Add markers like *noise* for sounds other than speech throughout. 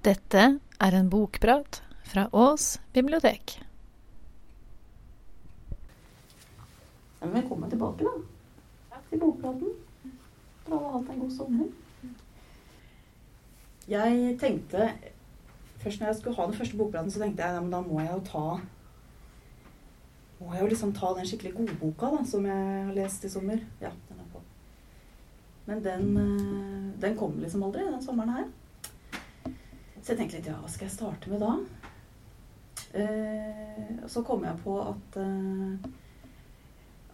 Dette er en bokprat fra Ås bibliotek. Velkommen tilbake, da. Til bokpraten. Fra alt en god sommer. Jeg tenkte Først når jeg skulle ha den første bokpraten, så tenkte jeg ja, da må jeg jo ta Må jeg jo liksom ta den skikkelig godboka da, som jeg har lest i sommer. Ja, den er på. Men den, eh, den kom liksom aldri, den sommeren her. Så jeg tenkte litt ja, hva skal jeg starte med da? Eh, så kom jeg på at uh,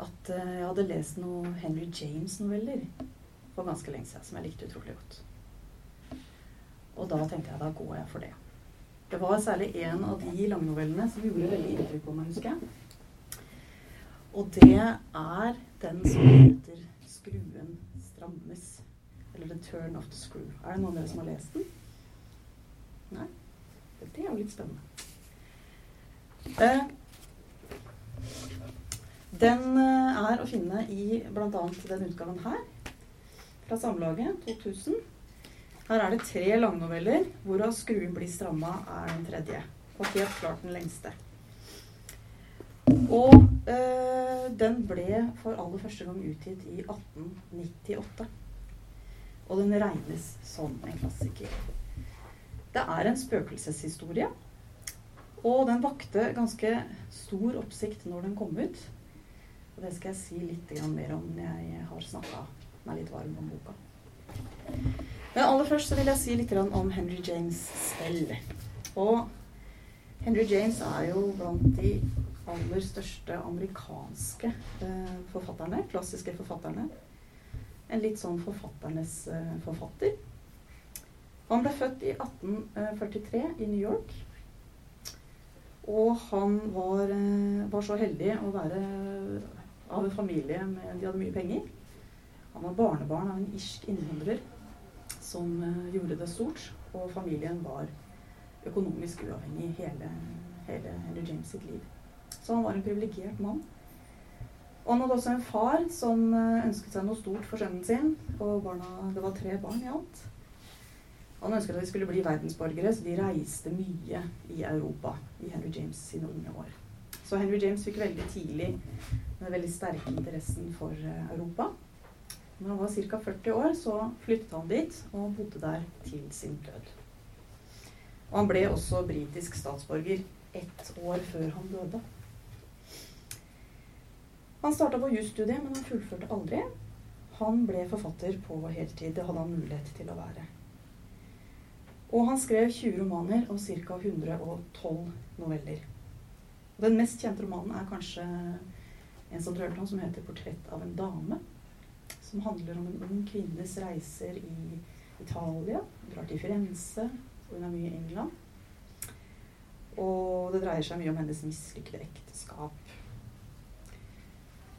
at uh, jeg hadde lest noen Henry James-noveller for ganske lenge siden som jeg likte utrolig godt. Og da tenkte jeg da går jeg for det. Det var særlig en av de langnovellene som gjorde veldig inntrykk på meg, husker jeg. Og det er den som heter 'Skruen strammes'. Eller 'The Turn of the Screw'. Er det noen av dere som har lest den? Nei? Det er jo litt spennende. Eh, den eh, er å finne i bl.a. den utgaven her, fra Samlaget 2000. Her er det tre langnoveller, hvorav 'Skruen blir stramma' er den tredje. Og helt klart den lengste. Og eh, den ble for aller første gang utgitt i 1898. Og den regnes som en klassiker. Det er en spøkelseshistorie. Og den vakte ganske stor oppsikt når den kom ut. Og det skal jeg si litt mer om når jeg har snakka meg litt varm om boka. Men aller først så vil jeg si litt om Henry James selv. Og Henry James er jo blant de aller største amerikanske eh, forfatterne. Klassiske forfatterne. En litt sånn forfatternes eh, forfatter. Han ble født i 1843 i New York. Og han var, eh, var så heldig å være av en familie med De hadde mye penger. Han var barnebarn av en irsk innvandrer som gjorde det stort. Og familien var økonomisk uavhengig hele, hele Henry James sitt liv. Så han var en privilegert mann. Og han hadde også en far som ønsket seg noe stort for sønnen sin. Og barna, det var tre barn i alt. Han ønsket at de skulle bli verdensborgere, så de reiste mye i Europa i Henry James sine unge år. Så Henry James fikk veldig tidlig den veldig sterke interessen for eh, Europa. Når han var ca. 40 år, så flyttet han dit og bodde der til sin død. Og han ble også britisk statsborger ett år før han døde. Han starta på jusstudiet, men han fullførte aldri. Han ble forfatter på heltid. Det hadde han mulighet til å være. Og han skrev 20 romaner og ca. 112 noveller. Og den mest kjente romanen er kanskje en som drømte om, som heter 'Portrett av en dame'. Som handler om en ung kvinnes reiser i Italia. Hun drar til Firenze, og hun er mye i England. Og det dreier seg mye om hennes mislykkede ekteskap.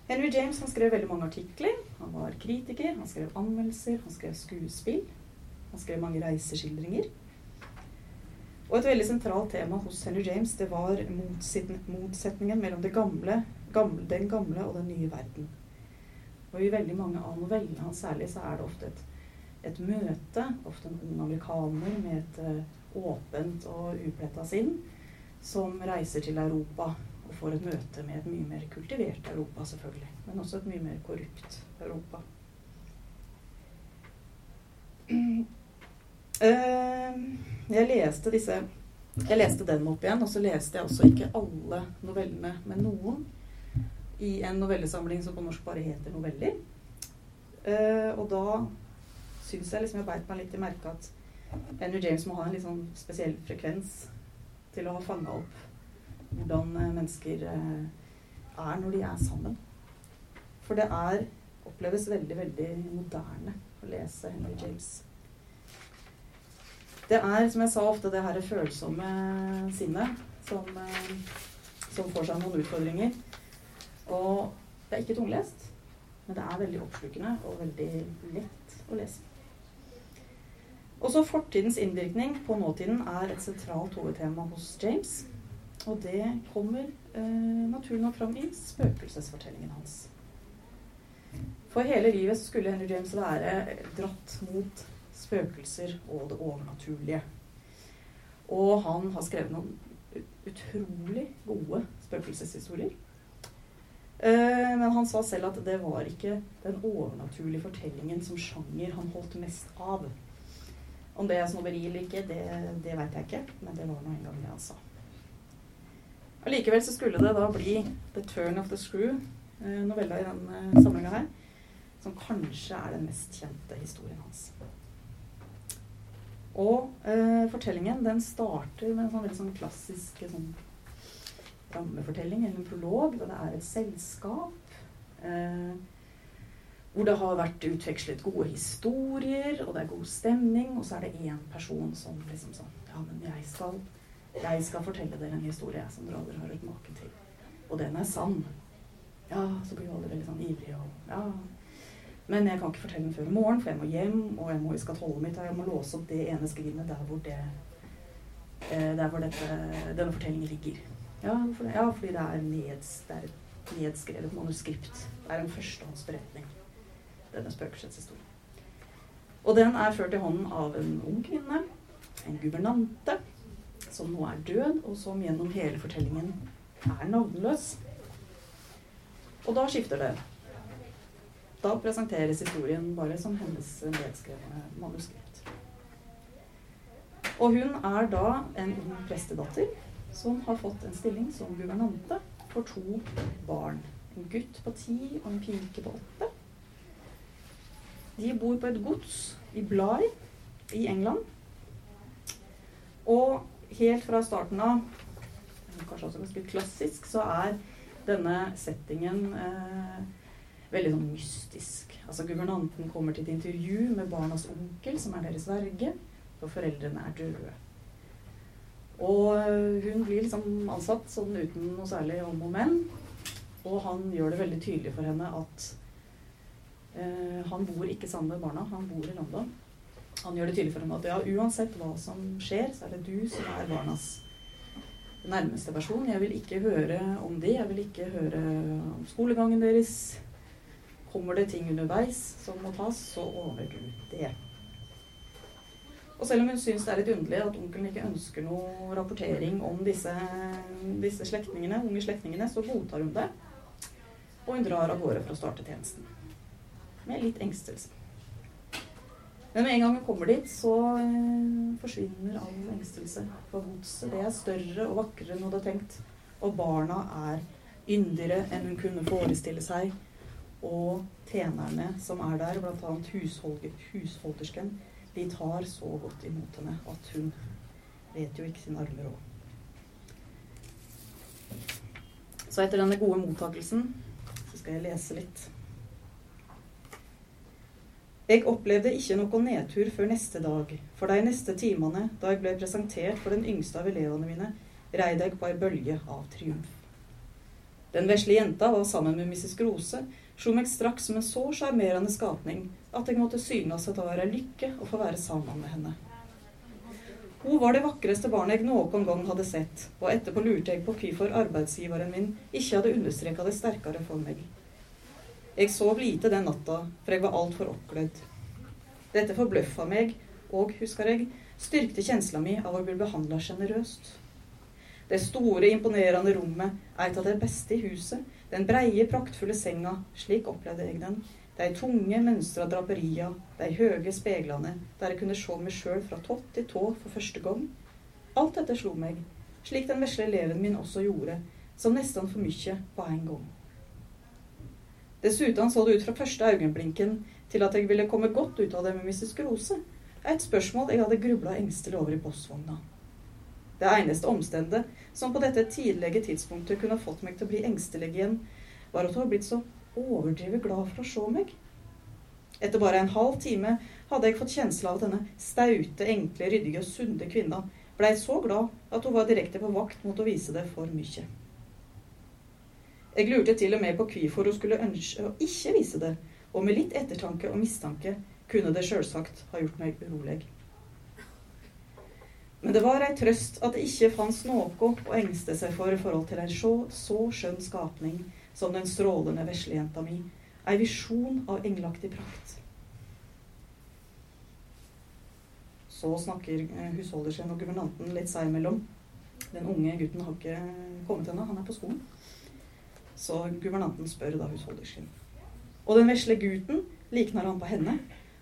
Henry James han skrev veldig mange artikler. Han var kritiker, han skrev anmeldelser, han skrev skuespill. Han skrev mange reiseskildringer. Og et veldig sentralt tema hos Henry James det var motsetningen mellom gamle gamle, den gamle og den nye verden. Og i veldig mange av novellene hans særlig så er det ofte et, et møte, ofte en ung amerikaner med et uh, åpent og upletta sinn, som reiser til Europa og får et møte med et mye mer kultivert Europa, selvfølgelig. Men også et mye mer korrupt Europa. Uh, jeg leste disse jeg leste den opp igjen, og så leste jeg også ikke alle novellene, men noen i en novellesamling som på norsk bare heter 'Noveller'. Uh, og da syns jeg liksom jeg beit meg litt i merket at Henry James må ha en litt sånn spesiell frekvens til å ha fanga opp hvordan uh, mennesker er når de er sammen. For det er oppleves veldig, veldig moderne å lese Henry James. Det er, som jeg sa ofte, det her følsomme sinnet som, som får seg noen utfordringer. Og det er ikke tunglest, men det er veldig oppslukende og veldig lett å lese. Også fortidens innvirkning på nåtiden er et sentralt hovedtema hos James. Og det kommer eh, naturlig nok fram i spøkelsesfortellingen hans. For hele livet skulle Henry James være dratt mot spøkelser og det overnaturlige. Og han har skrevet noen utrolig gode spøkelseshistorier. Eh, men han sa selv at det var ikke den overnaturlige fortellingen som sjanger han holdt mest av. Om det er snobberi eller ikke, det, det veit jeg ikke, men det var nå engang det han sa. Allikevel så skulle det da bli 'The Turn of the Screw', eh, novella i denne samlinga her, som kanskje er den mest kjente historien hans. Og eh, fortellingen den starter med en sånn sånn klassisk sånn rammefortelling, eller en prolog, hvor det er et selskap. Eh, hvor det har vært utvekslet gode historier, og det er god stemning. Og så er det én person som liksom sånn Ja, men jeg skal, jeg skal fortelle dere en historie jeg, som dere aldri har hørt maken til. Og den er sann. Ja, så blir alle veldig sånn ivrige og Ja, men jeg kan ikke fortelle den før i morgen, for jeg må hjem, og jeg må i skatollet mitt, og jeg må låse opp det ene skrinet der hvor, det, eh, der hvor dette, denne fortellingen ligger. Ja, for det, ja, fordi det er, neds, det er et nedskrevet manuskript. Det er en førstehåndsberetning, denne spøkelseshistorien. Og den er ført i hånden av en ung kvinne, en guvernante, som nå er død, og som gjennom hele fortellingen er navnløs. Og da skifter det. Da presenteres historien bare som hennes nedskrevne manuskript. Og hun er da en ung prestedatter som har fått en stilling som guvernante for to barn. En gutt på ti og en pike på åtte. De bor på et gods i Bly i England. Og helt fra starten av, kanskje også ganske klassisk, så er denne settingen eh, veldig sånn mystisk. Altså Guvernanten kommer til et intervju med barnas onkel, som er deres verge, og foreldrene er døde. Og hun blir liksom ansatt sånn uten noe særlig om og men. Og han gjør det veldig tydelig for henne at eh, han bor ikke sammen med barna, han bor i London. Han gjør det tydelig for henne at ja, uansett hva som skjer, så er det du som er barnas nærmeste person. Jeg vil ikke høre om det. Jeg vil ikke høre om skolegangen deres. Kommer det ting underveis som må tas, så ordner du det. Og selv om hun syns det er litt underlig at onkelen ikke ønsker noe rapportering om disse, disse slektningene, unge slektningene, så godtar hun det. Og hun drar av gårde for å starte tjenesten. Med litt engstelse. Men med en gang hun kommer dit, så eh, forsvinner all engstelse for godset. Det er større og vakrere enn hun hadde tenkt. Og barna er yndigere enn hun kunne forestille seg og tjenerne som er der, bl.a. husholdersken, de tar så godt imot henne at hun vet jo ikke sin arme råd. Så etter denne gode mottakelsen så skal jeg lese litt. Jeg opplevde ikke noen nedtur før neste dag, for de neste timene, da jeg ble presentert for den yngste av elevene mine, reide jeg på ei bølge av triumf. Den vesle jenta var sammen med Mrs. Grose slo meg straks som en så sjarmerende skapning at jeg måtte synes at det var ei lykke å få være sammen med henne. Hun var det vakreste barnet jeg noen gang hadde sett, og etterpå lurte jeg på hvorfor arbeidsgiveren min ikke hadde understreka det sterkere for meg. Jeg sov lite den natta, for jeg var altfor oppglødd. Dette forbløffa meg, og, husker jeg, styrkte kjensla mi av å bli behandla sjenerøst. Det store, imponerende rommet, et av de beste i huset, den breie, praktfulle senga, slik opplevde jeg den. De tunge, mønstra draperia, de høye speilene, der jeg kunne se meg sjøl fra topp til tå for første gang. Alt dette slo meg, slik den vesle eleven min også gjorde, som nesten for mye på en gang. Dessuten så det ut fra første øyeblinken til at jeg ville komme godt ut av det med Mrs. Grose, et spørsmål jeg hadde grubla engstelig over i postvogna. Det eneste omstendet som på dette tidlige tidspunktet kunne fått meg til å bli engstelig igjen, var at hun var blitt så overdrevet glad for å se meg. Etter bare en halv time hadde jeg fått kjensle av at denne staute, enkle, ryddige og sunne kvinna blei så glad at hun var direkte på vakt mot å vise det for mye. Jeg lurte til og med på hvorfor hun skulle ønske å ikke vise det, og med litt ettertanke og mistanke kunne det sjølsagt ha gjort meg urolig. Men det var ei trøst at det ikke fantes noe å engste seg for i forhold til en så, så skjønn skapning som den strålende veslejenta mi. Ei visjon av engelaktig prakt. Så snakker husholdersen husholdersken og guvernanten litt seg imellom. Den unge gutten har ikke kommet ennå, han er på skolen. Så guvernanten spør da husholdersken. Og den vesle gutten, likner han på henne?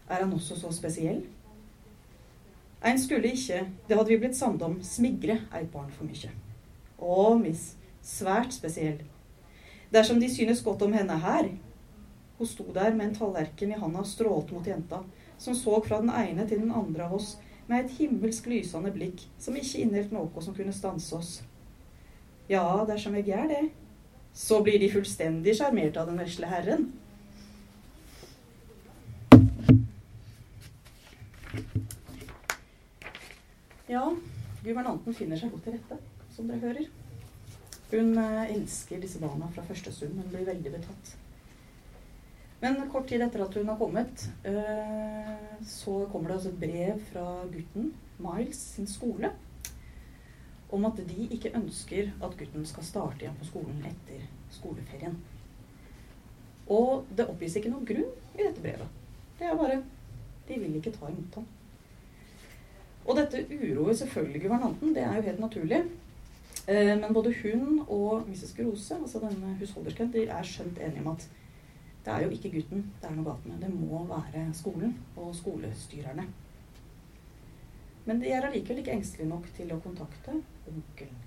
Er han også så spesiell? Ein skulle ikke, det hadde vi blitt samde om, smigre eit barn for mykje. Å, miss, svært spesiell. Dersom de synes godt om henne her Hun sto der med en tallerken i handa og strålte mot jenta, som så fra den ene til den andre av oss med et himmelsk lysende blikk som ikke inneholdt noe som kunne stanse oss. Ja, dersom jeg gjør det, så blir de fullstendig sjarmert av den vesle herren. Ja, guvernanten finner seg godt til rette, som dere hører. Hun eh, elsker disse barna fra første stund. Hun blir veldig betatt. Men kort tid etter at hun har kommet, eh, så kommer det altså et brev fra gutten, Miles, sin skole, om at de ikke ønsker at gutten skal starte igjen på skolen etter skoleferien. Og det oppgis ikke noen grunn i dette brevet. Det er bare De vil ikke ta imot ham. Og dette uroer selvfølgelig guvernanten, det er jo helt naturlig. Eh, men både hun og Mrs. Grose, altså denne husholdersken, de er skjønt enige om at det er jo ikke gutten det er noe galt med. Det må være skolen og skolestyrerne. Men de er allikevel ikke engstelige nok til å kontakte onkelen.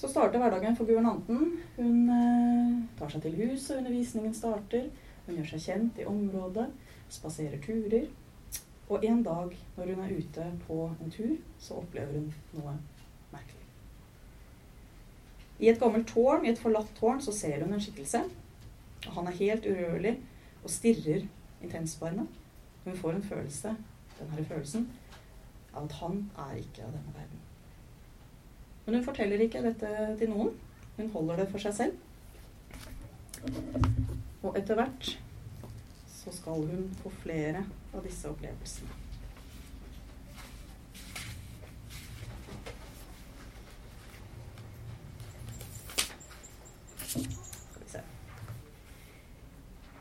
Så starter hverdagen for guvernanten. Hun eh, tar seg til huset, undervisningen starter. Hun gjør seg kjent i området, spaserer turer. Og en dag når hun er ute på en tur, så opplever hun noe merkelig. I et gammelt tårn, i et forlatt tårn, så ser hun en skikkelse. Og han er helt urørlig og stirrer intenst på henne. Hun får en følelse, denne følelsen, av at han er ikke av denne verden. Men hun forteller ikke dette til noen. Hun holder det for seg selv. Og etter hvert så skal hun få flere av disse opplevelsene.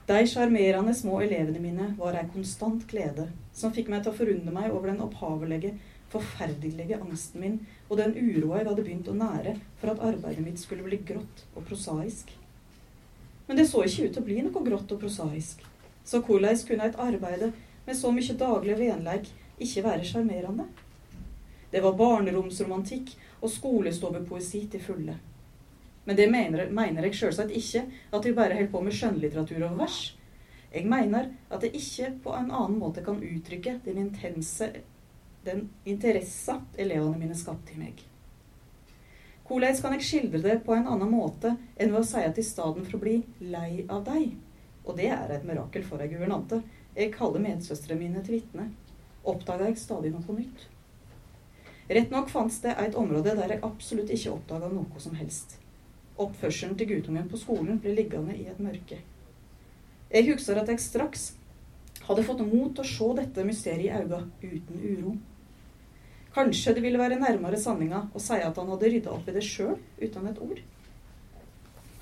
De sjarmerende små elevene mine var ei konstant glede, som fikk meg til å forundre meg over den opphavelige, forferdelige angsten min og den uroa jeg hadde begynt å nære for at arbeidet mitt skulle bli grått og prosaisk. Men det så ikke ut til å bli noe grått og prosaisk. Så hvordan kunne et arbeid med så mye daglig venleik ikke være sjarmerende? Det var barneromsromantikk og skolestovepoesi til fulle. Men det mener, mener jeg selvsagt ikke at vi bare holder på med skjønnlitteratur og vers. Jeg mener at det ikke på en annen måte kan uttrykke den intense den interessa elevene mine skapte i meg. Hvordan kan jeg skildre det på en annen måte enn ved å si at i stedet for å bli lei av deg Og det er et mirakel for ei guvernante. Jeg kaller medsøstrene mine til vitne. Oppdaga jeg stadig noe nytt. Rett nok fantes det et område der jeg absolutt ikke oppdaga noe som helst. Oppførselen til guttungen på skolen ble liggende i et mørke. Jeg husker at jeg straks hadde fått mot til å se dette mysteriet i øynene uten uro. Kanskje det ville være nærmere sanninga å si at han hadde rydda opp i det sjøl, uten et ord.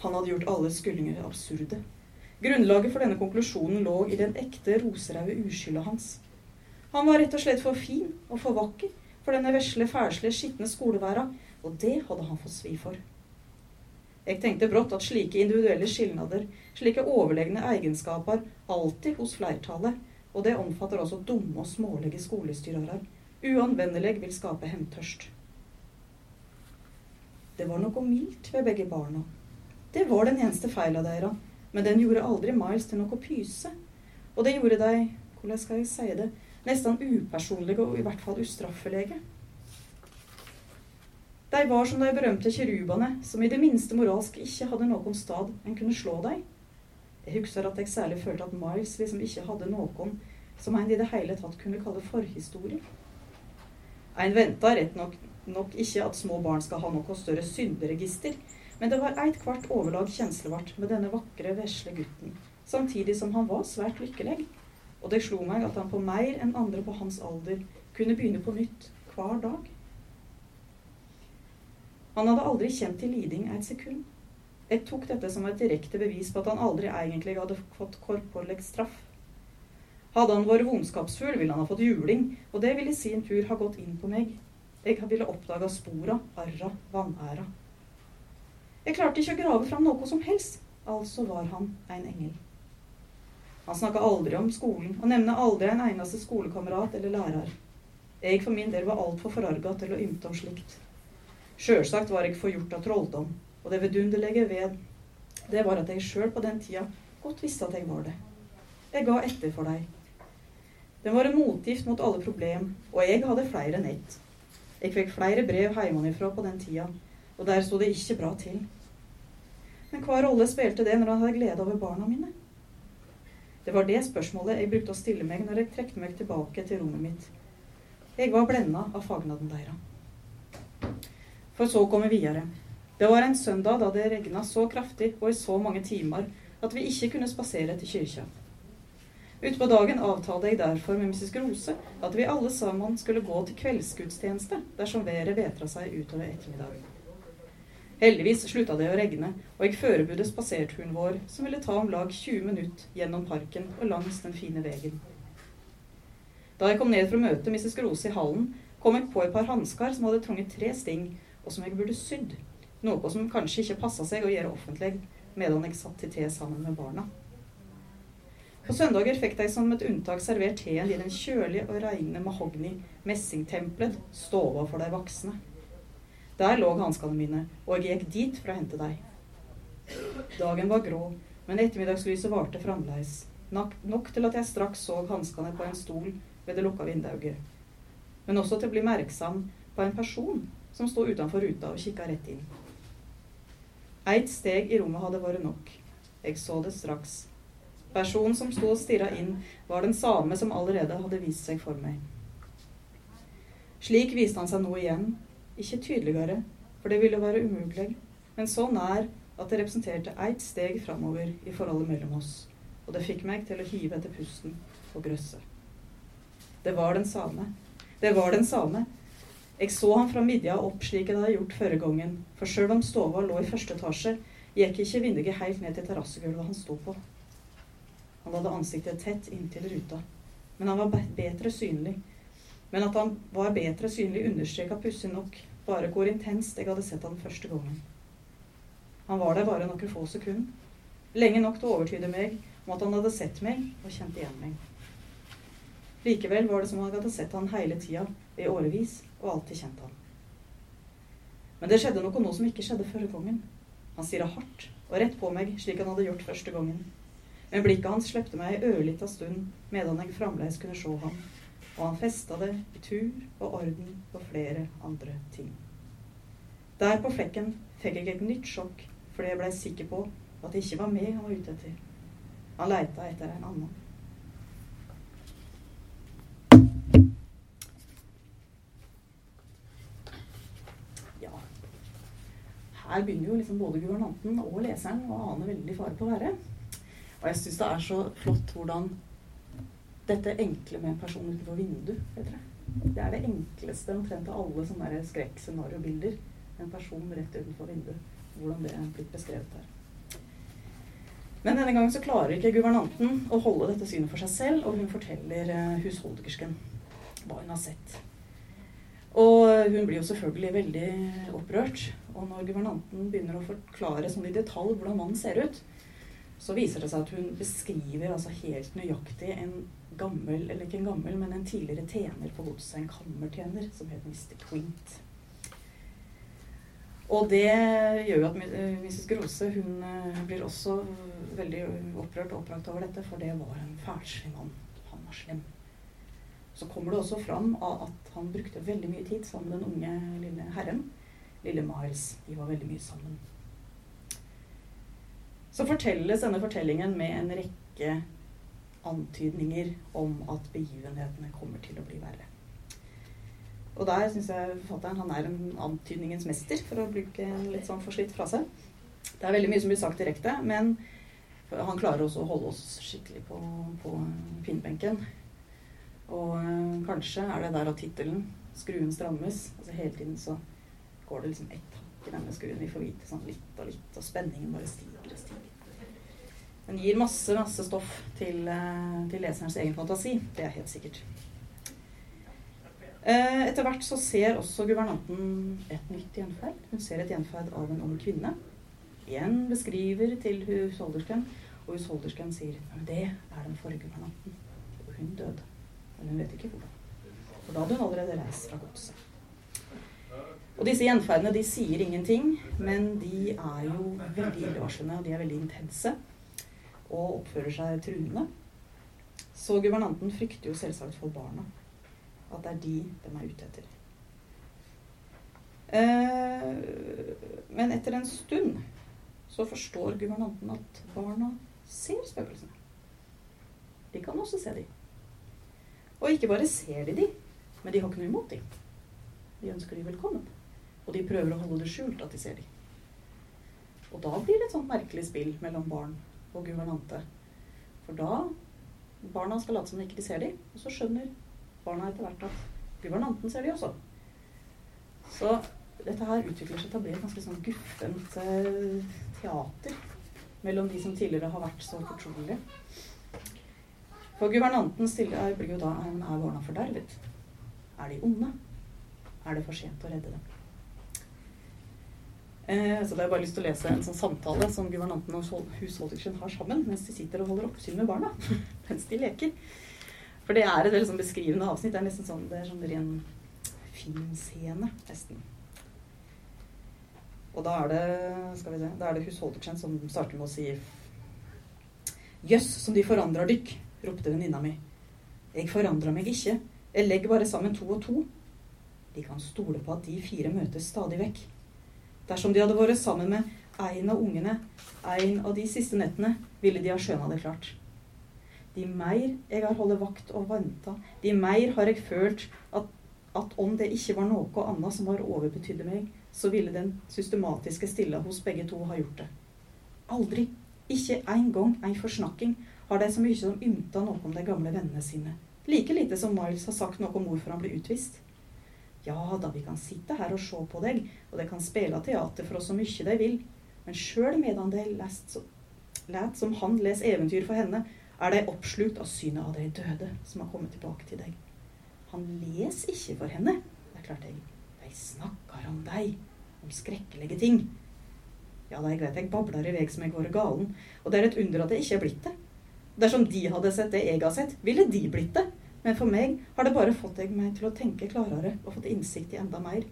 Han hadde gjort alle skuldinger absurde. Grunnlaget for denne konklusjonen lå i den ekte roseraude uskylda hans. Han var rett og slett for fin og for vakker for denne vesle, fæsle, skitne skoleværa, og det hadde han fått svi for. Jeg tenkte brått at slike individuelle skilnader, slike overlegne egenskaper, alltid hos flertallet, og det omfatter også dumme og smålige skolestyrere, uanvendelig vil skape hemtørst. Det var noe mildt ved begge barna. Det var den eneste feila deres, men den gjorde aldri Miles til noe pyse. Og det gjorde de, hvordan skal jeg si det, nesten upersonlige og i hvert fall ustraffelege. De var som de berømte kirubene, som i det minste moralsk ikke hadde noen stad en kunne slå dem. Jeg husker at jeg særlig følte at Miles liksom ikke hadde noen som en i det hele tatt kunne kalle forhistorie. En venta rett nok, nok, ikke at små barn skal ha noe større synderegister, men det var eit kvart overlag kjenslevart med denne vakre, vesle gutten, samtidig som han var svært lykkelig. Og det slo meg at han på mer enn andre på hans alder kunne begynne på nytt hver dag. Han hadde aldri kjent til liding et sekund. Jeg tok dette som et direkte bevis på at han aldri egentlig hadde fått korporlig straff. Hadde han vært vondskapsfull, ville han ha fått juling, og det ville i sin tur ha gått inn på meg. Jeg ville oppdaga spora, arra, vanæra. Jeg klarte ikke å grave fram noe som helst, altså var han en engel. Han snakka aldri om skolen, og nevnte aldri en eneste skolekamerat eller lærer. Jeg for min del var altfor forarga til å ymte om slikt. Sjølsagt var jeg forgjort av trolldom, og det vidunderlige ved det var at jeg sjøl på den tida godt visste at jeg var det. Jeg ga etter for deg. Den var en motgift mot alle problem, og jeg hadde flere enn ett. Jeg fikk flere brev hjemmefra på den tida, og der sto det ikke bra til. Men hva rolle spilte det når han hadde glede over barna mine? Det var det spørsmålet jeg brukte å stille meg når jeg trekte meg tilbake til rommet mitt. Jeg var blenda av fagnaden deres. For så kom vi videre. Det var en søndag da det regna så kraftig og i så mange timer at vi ikke kunne spasere til kyrkja. Utpå dagen avtalte jeg derfor med Mrs. Grose at vi alle sammen skulle gå til kveldsgudstjeneste dersom været betra seg utover ettermiddagen. Heldigvis slutta det å regne, og jeg forberedte spaserturen vår, som ville ta om lag 20 minutter gjennom parken og langs den fine veien. Da jeg kom ned for å møte Mrs. Grose i hallen, kom jeg på et par hansker som hadde trunget tre sting, og som jeg burde sydd. Noe som kanskje ikke passa seg å gjøre offentlig medan jeg satt til te sammen med barna. På søndager fikk de som et unntak servert teen i den kjølige og reine mahogni messingtempelet stova for de voksne. Der lå hanskene mine, og jeg gikk dit for å hente deg. Dagen var grå, men ettermiddagslyset varte fremdeles. Nok, til at jeg straks så hanskene på en stol ved det lukka vinduet. Men også til å bli merksom på en person som sto utenfor ruta og kikka rett inn. Eit steg i rommet hadde vært nok. Jeg så det straks. Personen som sto og stirra inn, var den samme som allerede hadde vist seg for meg. Slik viste han seg nå igjen, ikke tydeligere, for det ville være umulig, men så nær at det representerte eit steg framover i forholdet mellom oss, og det fikk meg til å hive etter pusten og grøsse. Det var den samme. Det var den samme, jeg så han fra midja opp slik jeg hadde gjort førre gangen, for sjøl om stova lå i første etasje, gikk ikke vinduet helt ned til terrassegulvet han sto på. Han hadde ansiktet tett inntil ruta, men han var bedre synlig. Men at han var bedre synlig, understreka pussig nok bare hvor intenst jeg hadde sett han første gangen. Han var der bare noen få sekunder, lenge nok til å overtyde meg om at han hadde sett meg og kjent igjen meg. Likevel var det som om jeg hadde sett han hele tida, i årevis, og alltid kjent han. Men det skjedde noe nå som ikke skjedde forrige gangen. Han stirra hardt og rett på meg, slik han hadde gjort første gangen. Men blikket hans slepte meg ei ørlita stund medan jeg fremdeles kunne se ham, og han festa det i tur og orden på flere andre ting. Der på flekken fikk jeg et nytt sjokk fordi jeg blei sikker på at det ikke var meg han var ute etter. Han leita etter en annen. her begynner jo liksom både guvernanten og leseren å ane veldig fare på å være. Og jeg syns det er så flott hvordan dette enkle med en person utenfor heter det. Er det enkleste omtrent av alle sånne skrekkscenariobilder. En person rett utenfor vinduet. Hvordan det er blitt beskrevet her. Men denne gangen så klarer ikke guvernanten å holde dette synet for seg selv, og hun forteller eh, husholdersken hva hun har sett. Og hun blir jo selvfølgelig veldig opprørt. Og når guvernanten begynner å forklare sånn i detalj hvordan mannen ser ut, så viser det seg at hun beskriver altså helt nøyaktig en gammel, eller ikke en gammel, men en tidligere tjener på godset, en kammertjener, som het Mr. Quint. Og det gjør jo at Mrs. Grose hun eh, blir også veldig opprørt og opprakt over dette, for det var en fælslig mann. Han var slem. Så kommer det også fram at han brukte veldig mye tid sammen med den unge lille herren. Lille Miles. De var veldig mye sammen. Så fortelles denne fortellingen med en rekke antydninger om at begivenhetene kommer til å bli verre. Og der syns jeg forfatteren han er en antydningens mester, for å bruke en litt sånn forslitt frase. Det er veldig mye som blir sagt direkte, men han klarer også å holde oss skikkelig på, på pinnbenken. Og øh, kanskje er det der at tittelen 'Skruen strammes'. altså Hele tiden så går det liksom ett hakk i denne skruen. Vi får vite sånn litt og litt, og spenningen bare stiger og stiger. Den gir masse, masse stoff til, eh, til leserens egen fantasi. Det er helt sikkert. Eh, etter hvert så ser også guvernanten et nytt gjenferd. Hun ser et gjenferd av en ung kvinne. Igjen beskriver til husholdersken, og husholdersken sier det er den forrige guvernanten. Og hun døde. Men hun vet ikke hvordan. For da hadde hun allerede reist fra godset. Og disse gjenferdene de sier ingenting, men de er jo veldig illevarslende, og de er veldig intense og oppfører seg truende. Så guvernanten frykter jo selvsagt for barna. At det er de de er ute etter. Eh, men etter en stund så forstår guvernanten at barna ser spøkelsene. De kan også se dem. Og ikke bare ser de de, men de har ikke noe imot dem. De ønsker de velkommen. Og de prøver å holde det skjult at de ser dem. Og da blir det et sånt merkelig spill mellom barn og guvernante. For da Barna skal late som de ikke ser dem, og så skjønner barna etter hvert at guvernanten ser de også. Så dette her utvikler seg til å bli et ganske sånn guffent eh, teater mellom de som tidligere har vært så fortrolige. For guvernanten stiller, blir jo da er barna fordervet? Er de onde? Er det for sent å redde dem? Eh, så har jeg bare lyst til å lese en sånn samtale som guvernanten og husholdersken har sammen mens de sitter og holder oppsyn med barna. *laughs* mens de leker. For det er et veldig sånn beskrivende avsnitt. Det er nesten sånn, det er sånn ren filmscene, nesten. Og da er det skal vi se, da er det husholdersken som starter med å si Jøss, som de forandrer dykk, ropte venninna mi. Jeg forandrer meg ikke. Jeg legger bare sammen to og to. De kan stole på at de fire møtes stadig vekk. Dersom de hadde vært sammen med en av ungene en av de siste nettene, ville de ha skjøna det klart. De mer jeg har holdt vakt og venta, de mer har jeg følt at, at, om det ikke var noe annet som har overbetydde meg, så ville den systematiske stilla hos begge to ha gjort det. Aldri, ikke en gang en forsnakking, har de så mye som ymta noe om de gamle vennene sine. Like lite som Miles har sagt noe om hvorfor han ble utvist. Ja da, vi kan sitte her og se på deg, og de kan spille teater for oss så mye de vil, men sjøl medan de lest, som han leser eventyr for henne, er de oppslukt av synet av de døde som har kommet tilbake til deg. Han leser ikke for henne, det er klart jeg. De snakker om deg, om skrekkelige ting. Ja da, jeg vet jeg babler i vei som jeg går galen, og det er et under at det ikke er blitt det. Dersom de hadde sett det jeg har sett, ville de blitt det. Men for meg har det bare fått meg til å tenke klarere og fått innsikt i enda mer.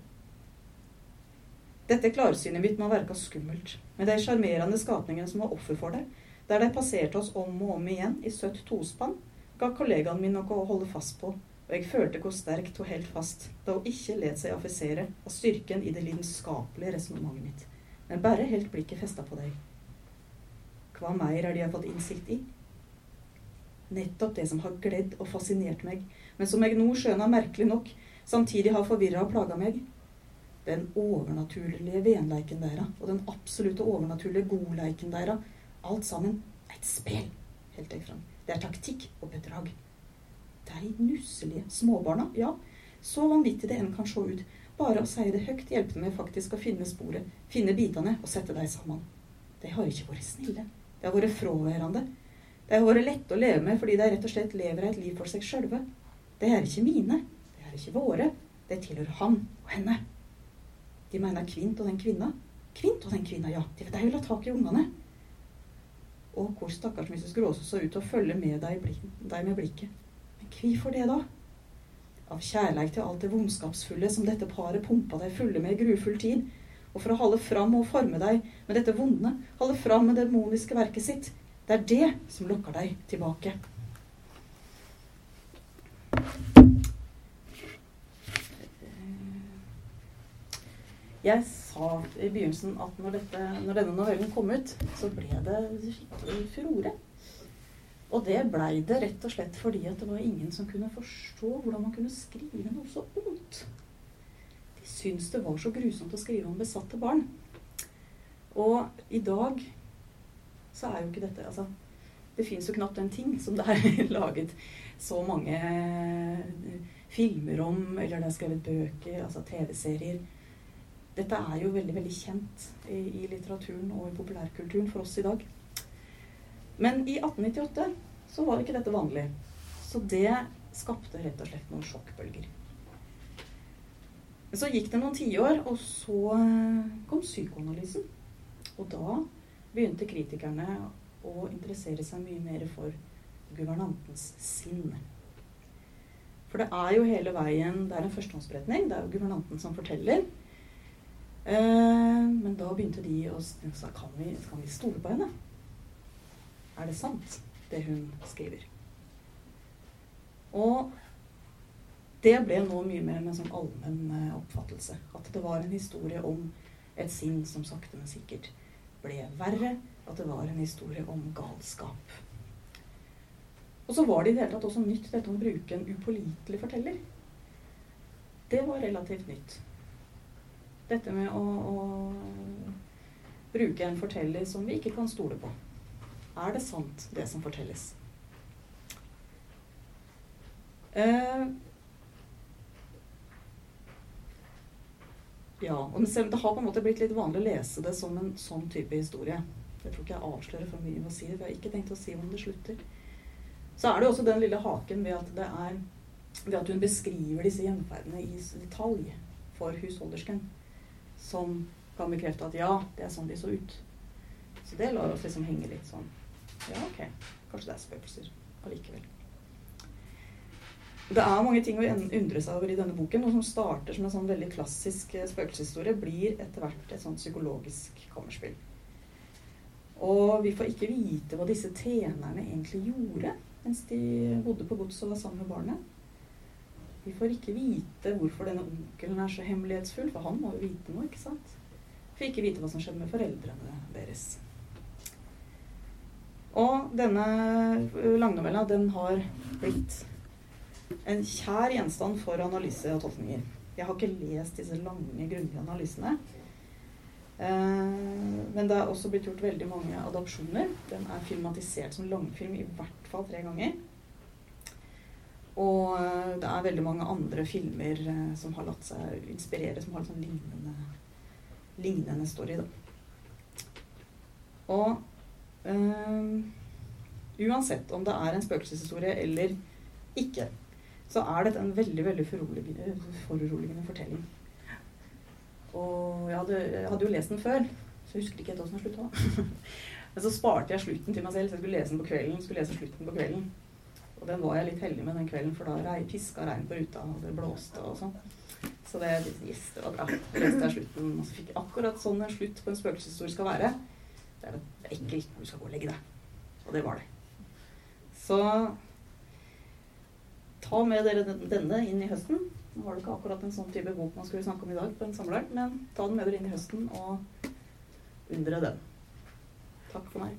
Dette klarsynet mitt må virke skummelt, med de sjarmerende skapningene som var offer for det, der de passerte oss om og om igjen i søtt tospann, ga kollegaen min noe å holde fast på, og jeg følte hvor sterkt hun holdt fast da hun ikke let seg affisere av styrken i det lidenskapelige resonnementet mitt, men bare helt blikket festa på deg. Hva mer er de har fått innsikt i? Nettopp det som har gledd og fascinert meg, men som jeg nå skjønner merkelig nok samtidig har forvirra og plaga meg. Den overnaturlige venleiken deres og den absolutte overnaturlige godleiken deres. Alt sammen et spel, helt jeg fram. Det er taktikk og bedrag. De nusselige småbarna, ja, så vanvittig det enn kan se ut. Bare å si det høyt hjelper meg faktisk å finne sporet, finne bitene og sette dem sammen. De har ikke vært snille. De har vært fraværende. Det har vært lett å leve med fordi de rett og slett lever et liv for seg sjølve. Det er ikke mine. Det er ikke våre. Det tilhører han og henne. De mener Kvint og den kvinna. Kvint og den kvinna, ja. De, de vil ha tak i ungene. Og hvor stakkars Mrs. Gråse så ut til å følge med deg, deg med blikket. Men hvorfor det, da? Av kjærleik til alt det vondskapsfulle som dette paret pumpa deg fulle med i grufull tid, og for å holde fram og forme deg med dette vonde, holde fram med det demoniske verket sitt, det er det som lokker deg tilbake. Jeg sa i begynnelsen at når, dette, når denne novellen kom ut, så ble det skikkelig furore. Og det blei det rett og slett fordi at det var ingen som kunne forstå hvordan man kunne skrive noe så ondt. De syntes det var så grusomt å skrive om besatte barn. Og i dag så er jo ikke dette altså, Det fins jo knapt en ting som det er *laughs* laget så mange eh, filmer om, eller det er skrevet bøker, altså TV-serier. Dette er jo veldig veldig kjent i, i, litteraturen og i populærkulturen for oss i dag. Men i 1898 så var ikke dette vanlig. Så det skapte rett og slett noen sjokkbølger. Så gikk det noen tiår, og så eh, kom psykoanalysen. Og da begynte kritikerne å interessere seg mye mer for guvernantens sinn. For det er jo hele veien Det er en førstehåndsberetning. Det er jo guvernanten som forteller. Eh, men da begynte de å sa kan vi, kan vi stole på henne? Er det sant, det hun skriver? Og det ble nå mye mer en sånn allmenn eh, oppfattelse. At det var en historie om et sinn som sakte, men sikkert ble verre. At det var en historie om galskap. Og så var det i det hele tatt også nytt dette å bruke en upålitelig forteller. Det var relativt nytt. Dette med å, å, bruke en forteller som vi ikke kan stole på. Er det sant, det som fortelles? Eh, ja, og det har på en måte blitt litt vanlig å lese det som en sånn type historie. Jeg tror ikke jeg avslører for mye å si det. for Jeg har ikke tenkt å si om det slutter. Så er det også den lille haken ved at, det er, ved at hun beskriver disse gjenferdene i detalj for husholdersken, som kan bekrefte at ja, det er sånn de så ut. Så det lar oss liksom henge litt sånn Ja, ok, kanskje det er spøkelser allikevel. Det er mange ting å undre seg over i denne boken. Noe som starter som en sånn veldig klassisk eh, spøkelseshistorie, blir etter hvert et sånn psykologisk kammerspill. Og vi får ikke vite hva disse tjenerne egentlig gjorde mens de bodde på godset og var sammen med barnet. Vi får ikke vite hvorfor denne onkelen er så hemmelighetsfull, for han må jo vite noe, ikke sant? Vi får ikke vite hva som skjedde med foreldrene deres. Og denne langnovella, den har blitt en kjær gjenstand for analyse og tolkninger. Jeg har ikke lest disse lange, grundige analysene. Eh, men det er også blitt gjort veldig mange adopsjoner. Den er filmatisert som langfilm i hvert fall tre ganger. Og eh, det er veldig mange andre filmer eh, som har latt seg inspirere, som har en sånn lignende, lignende story. Da. Og øh, uansett om det er en spøkelseshistorie eller ikke, så er dette en veldig veldig foruroligende fortelling. Og jeg hadde, jeg hadde, jo lest den før, så jeg husker ikke helt åssen den slutta. Men så sparte jeg slutten til meg selv, så jeg skulle lese den på kvelden. skulle lese slutten på kvelden. Og den var jeg litt heldig med den kvelden, for da piska regn på ruta, og det blåste og sånn. Så det, yes, det var bra. Så leste jeg slutten, og så fikk jeg akkurat sånn en slutt på en spøkelseshistorie skal være. Det er, det når du skal gå og legge deg. Og det var det. Så ta med dere denne inn i høsten. Nå var det ikke akkurat en sånn type bok man skulle snakke om i dag på en samler, men ta den med dere inn i høsten og undre den. Takk for meg.